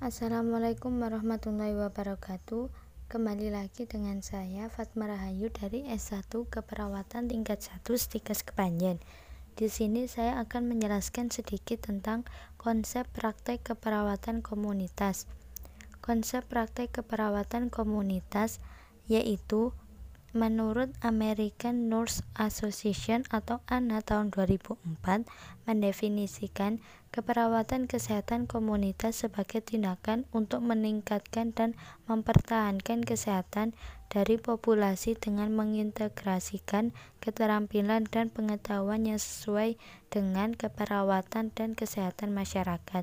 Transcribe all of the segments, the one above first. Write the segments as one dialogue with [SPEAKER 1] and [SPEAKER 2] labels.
[SPEAKER 1] Assalamualaikum warahmatullahi wabarakatuh. Kembali lagi dengan saya Fatma Rahayu dari S1 Keperawatan tingkat 1 Stikes Kepanjen. Di sini saya akan menjelaskan sedikit tentang konsep praktek keperawatan komunitas. Konsep praktek keperawatan komunitas yaitu Menurut American Nurse Association atau ANA tahun 2004 mendefinisikan keperawatan kesehatan komunitas sebagai tindakan untuk meningkatkan dan mempertahankan kesehatan dari populasi dengan mengintegrasikan keterampilan dan pengetahuan yang sesuai dengan keperawatan dan kesehatan masyarakat.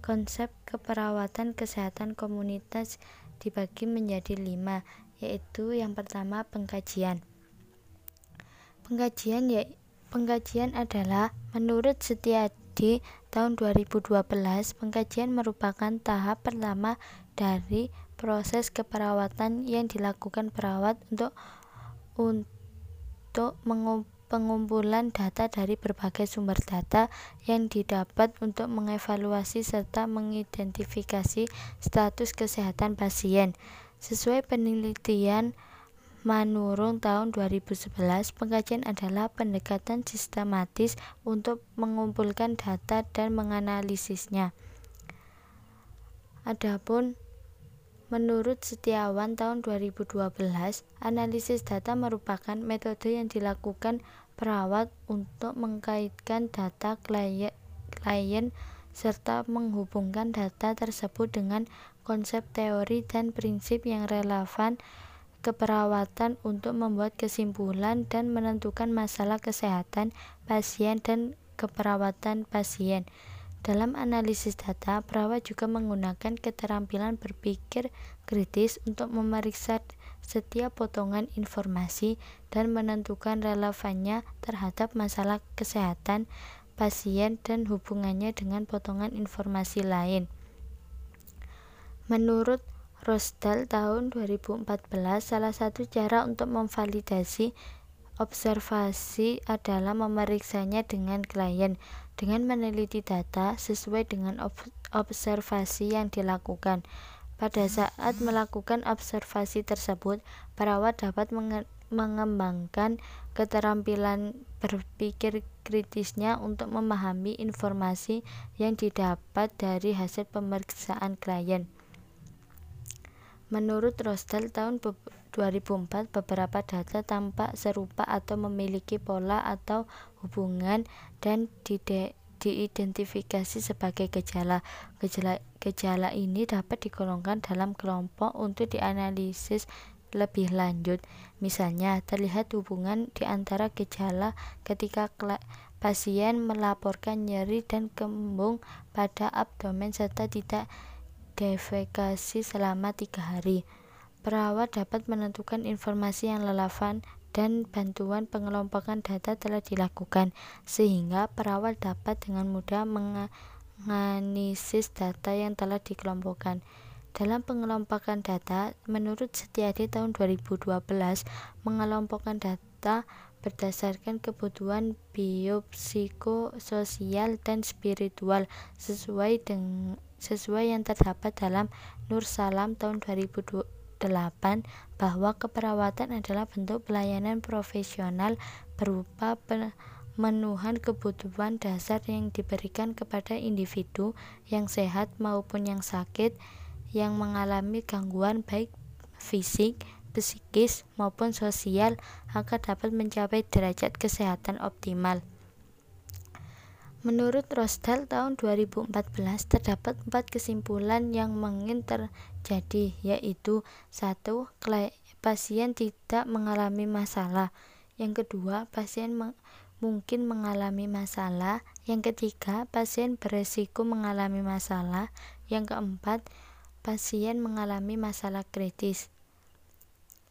[SPEAKER 1] Konsep keperawatan kesehatan komunitas dibagi menjadi lima, yaitu yang pertama pengkajian. Pengkajian ya pengkajian adalah menurut Setiadi tahun 2012 pengkajian merupakan tahap pertama dari proses keperawatan yang dilakukan perawat untuk untuk pengumpulan data dari berbagai sumber data yang didapat untuk mengevaluasi serta mengidentifikasi status kesehatan pasien. Sesuai penelitian Manurung tahun 2011, pengkajian adalah pendekatan sistematis untuk mengumpulkan data dan menganalisisnya. Adapun menurut Setiawan tahun 2012, analisis data merupakan metode yang dilakukan perawat untuk mengkaitkan data klien, klien serta menghubungkan data tersebut dengan konsep teori dan prinsip yang relevan keperawatan untuk membuat kesimpulan dan menentukan masalah kesehatan pasien dan keperawatan pasien. Dalam analisis data, perawat juga menggunakan keterampilan berpikir kritis untuk memeriksa setiap potongan informasi dan menentukan relevannya terhadap masalah kesehatan pasien dan hubungannya dengan potongan informasi lain. Menurut Rosdal tahun 2014, salah satu cara untuk memvalidasi observasi adalah memeriksanya dengan klien dengan meneliti data sesuai dengan observasi yang dilakukan. Pada saat melakukan observasi tersebut, perawat dapat mengembangkan keterampilan berpikir kritisnya untuk memahami informasi yang didapat dari hasil pemeriksaan klien. Menurut Rosdal tahun 2004, beberapa data tampak serupa atau memiliki pola atau hubungan dan diidentifikasi sebagai gejala. Gejala, gejala ini dapat digolongkan dalam kelompok untuk dianalisis lebih lanjut. Misalnya, terlihat hubungan di antara gejala ketika pasien melaporkan nyeri dan kembung pada abdomen serta tidak defekasi selama tiga hari. Perawat dapat menentukan informasi yang relevan dan bantuan pengelompokan data telah dilakukan, sehingga perawat dapat dengan mudah menganalisis data yang telah dikelompokkan. Dalam pengelompokan data, menurut Setiadi tahun 2012, mengelompokkan data berdasarkan kebutuhan biopsikososial dan spiritual sesuai dengan sesuai yang terdapat dalam Nur Salam tahun 2008 bahwa keperawatan adalah bentuk pelayanan profesional berupa pemenuhan kebutuhan dasar yang diberikan kepada individu yang sehat maupun yang sakit yang mengalami gangguan baik fisik, psikis, maupun sosial agar dapat mencapai derajat kesehatan optimal. Menurut Rosdal tahun 2014 terdapat empat kesimpulan yang mungkin terjadi yaitu satu pasien tidak mengalami masalah. Yang kedua pasien mungkin mengalami masalah. Yang ketiga pasien beresiko mengalami masalah. Yang keempat pasien mengalami masalah kritis.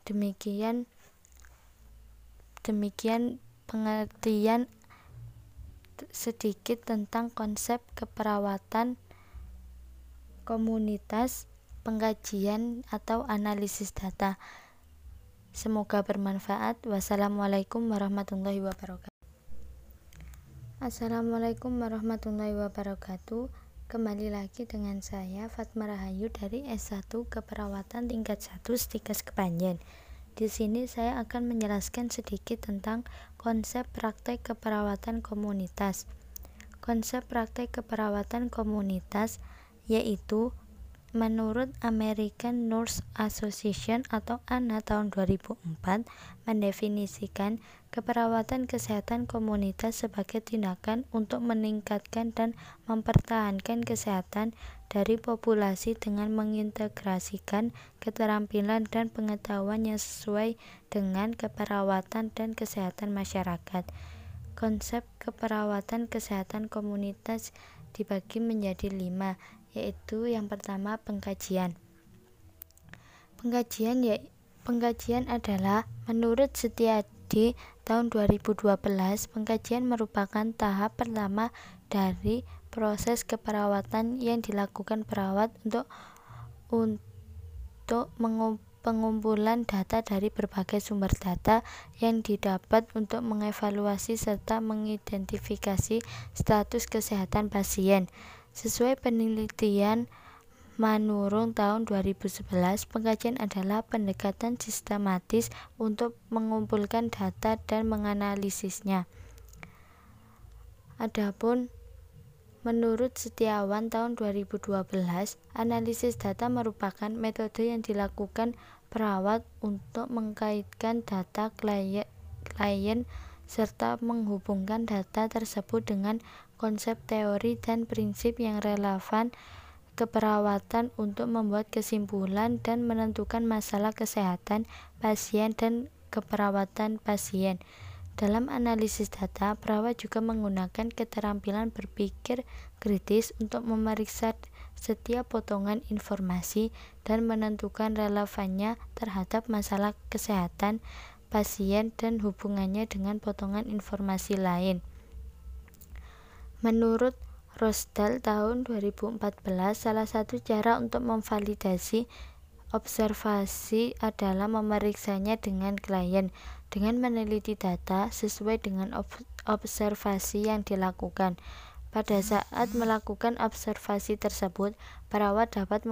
[SPEAKER 1] Demikian demikian pengertian sedikit tentang konsep keperawatan komunitas, pengkajian atau analisis data. Semoga bermanfaat. Wassalamualaikum warahmatullahi wabarakatuh. Assalamualaikum warahmatullahi wabarakatuh. Kembali lagi dengan saya Fatma Rahayu dari S1 Keperawatan tingkat 1 Stikes Kepanjen. Di sini saya akan menjelaskan sedikit tentang konsep praktek keperawatan komunitas. Konsep praktek keperawatan komunitas yaitu Menurut American Nurse Association atau ANA tahun 2004 mendefinisikan keperawatan kesehatan komunitas sebagai tindakan untuk meningkatkan dan mempertahankan kesehatan dari populasi dengan mengintegrasikan keterampilan dan pengetahuan yang sesuai dengan keperawatan dan kesehatan masyarakat. Konsep keperawatan kesehatan komunitas dibagi menjadi lima, yaitu yang pertama pengkajian. Pengkajian ya pengkajian adalah menurut Setiadi tahun 2012 pengkajian merupakan tahap pertama dari proses keperawatan yang dilakukan perawat untuk untuk pengumpulan data dari berbagai sumber data yang didapat untuk mengevaluasi serta mengidentifikasi status kesehatan pasien. Sesuai penelitian Manurung tahun 2011, pengkajian adalah pendekatan sistematis untuk mengumpulkan data dan menganalisisnya. Adapun menurut Setiawan tahun 2012, analisis data merupakan metode yang dilakukan perawat untuk mengkaitkan data klien, klien serta menghubungkan data tersebut dengan konsep teori dan prinsip yang relevan keperawatan untuk membuat kesimpulan dan menentukan masalah kesehatan pasien dan keperawatan pasien. Dalam analisis data, perawat juga menggunakan keterampilan berpikir kritis untuk memeriksa setiap potongan informasi dan menentukan relevannya terhadap masalah kesehatan pasien dan hubungannya dengan potongan informasi lain. Menurut Rosdal tahun 2014, salah satu cara untuk memvalidasi observasi adalah memeriksanya dengan klien dengan meneliti data sesuai dengan observasi yang dilakukan. Pada saat melakukan observasi tersebut, perawat dapat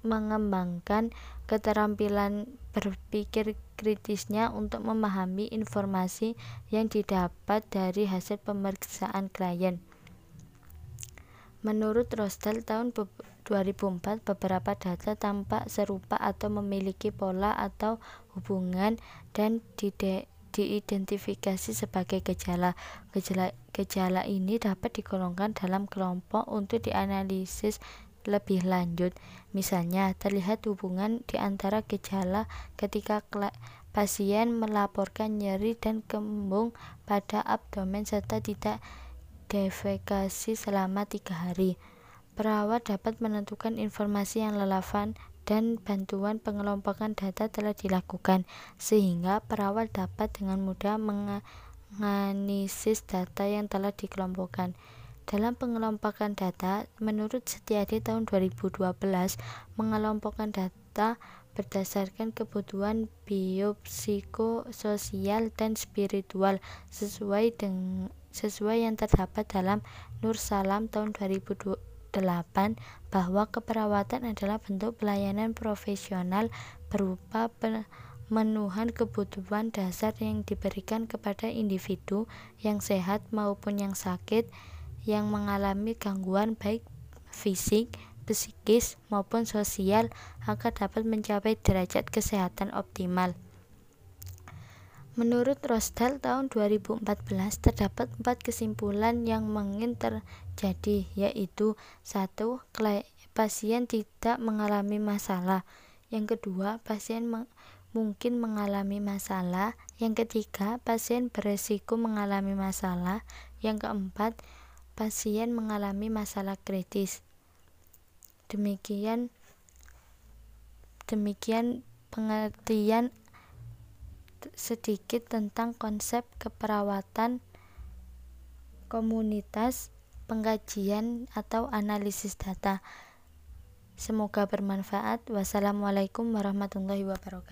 [SPEAKER 1] mengembangkan keterampilan berpikir kritisnya untuk memahami informasi yang didapat dari hasil pemeriksaan klien. Menurut Rosdal tahun 2004, beberapa data tampak serupa atau memiliki pola atau hubungan dan diidentifikasi sebagai gejala. Gejala, gejala ini dapat digolongkan dalam kelompok untuk dianalisis lebih lanjut. Misalnya, terlihat hubungan di antara gejala ketika pasien melaporkan nyeri dan kembung pada abdomen serta tidak defekasi selama tiga hari. Perawat dapat menentukan informasi yang relevan dan bantuan pengelompokan data telah dilakukan, sehingga perawat dapat dengan mudah menganalisis data yang telah dikelompokkan. Dalam pengelompokan data, menurut Setiadi tahun 2012, mengelompokkan data berdasarkan kebutuhan biopsikososial dan spiritual sesuai dengan sesuai yang terdapat dalam Nur Salam tahun 2008 bahwa keperawatan adalah bentuk pelayanan profesional berupa pemenuhan kebutuhan dasar yang diberikan kepada individu yang sehat maupun yang sakit yang mengalami gangguan baik fisik, psikis maupun sosial agar dapat mencapai derajat kesehatan optimal. Menurut Rosdal tahun 2014 terdapat empat kesimpulan yang mungkin terjadi yaitu satu pasien tidak mengalami masalah. Yang kedua pasien mungkin mengalami masalah. Yang ketiga pasien beresiko mengalami masalah. Yang keempat pasien mengalami masalah kritis. Demikian demikian pengertian sedikit tentang konsep keperawatan komunitas, pengkajian atau analisis data. Semoga bermanfaat. Wassalamualaikum warahmatullahi wabarakatuh.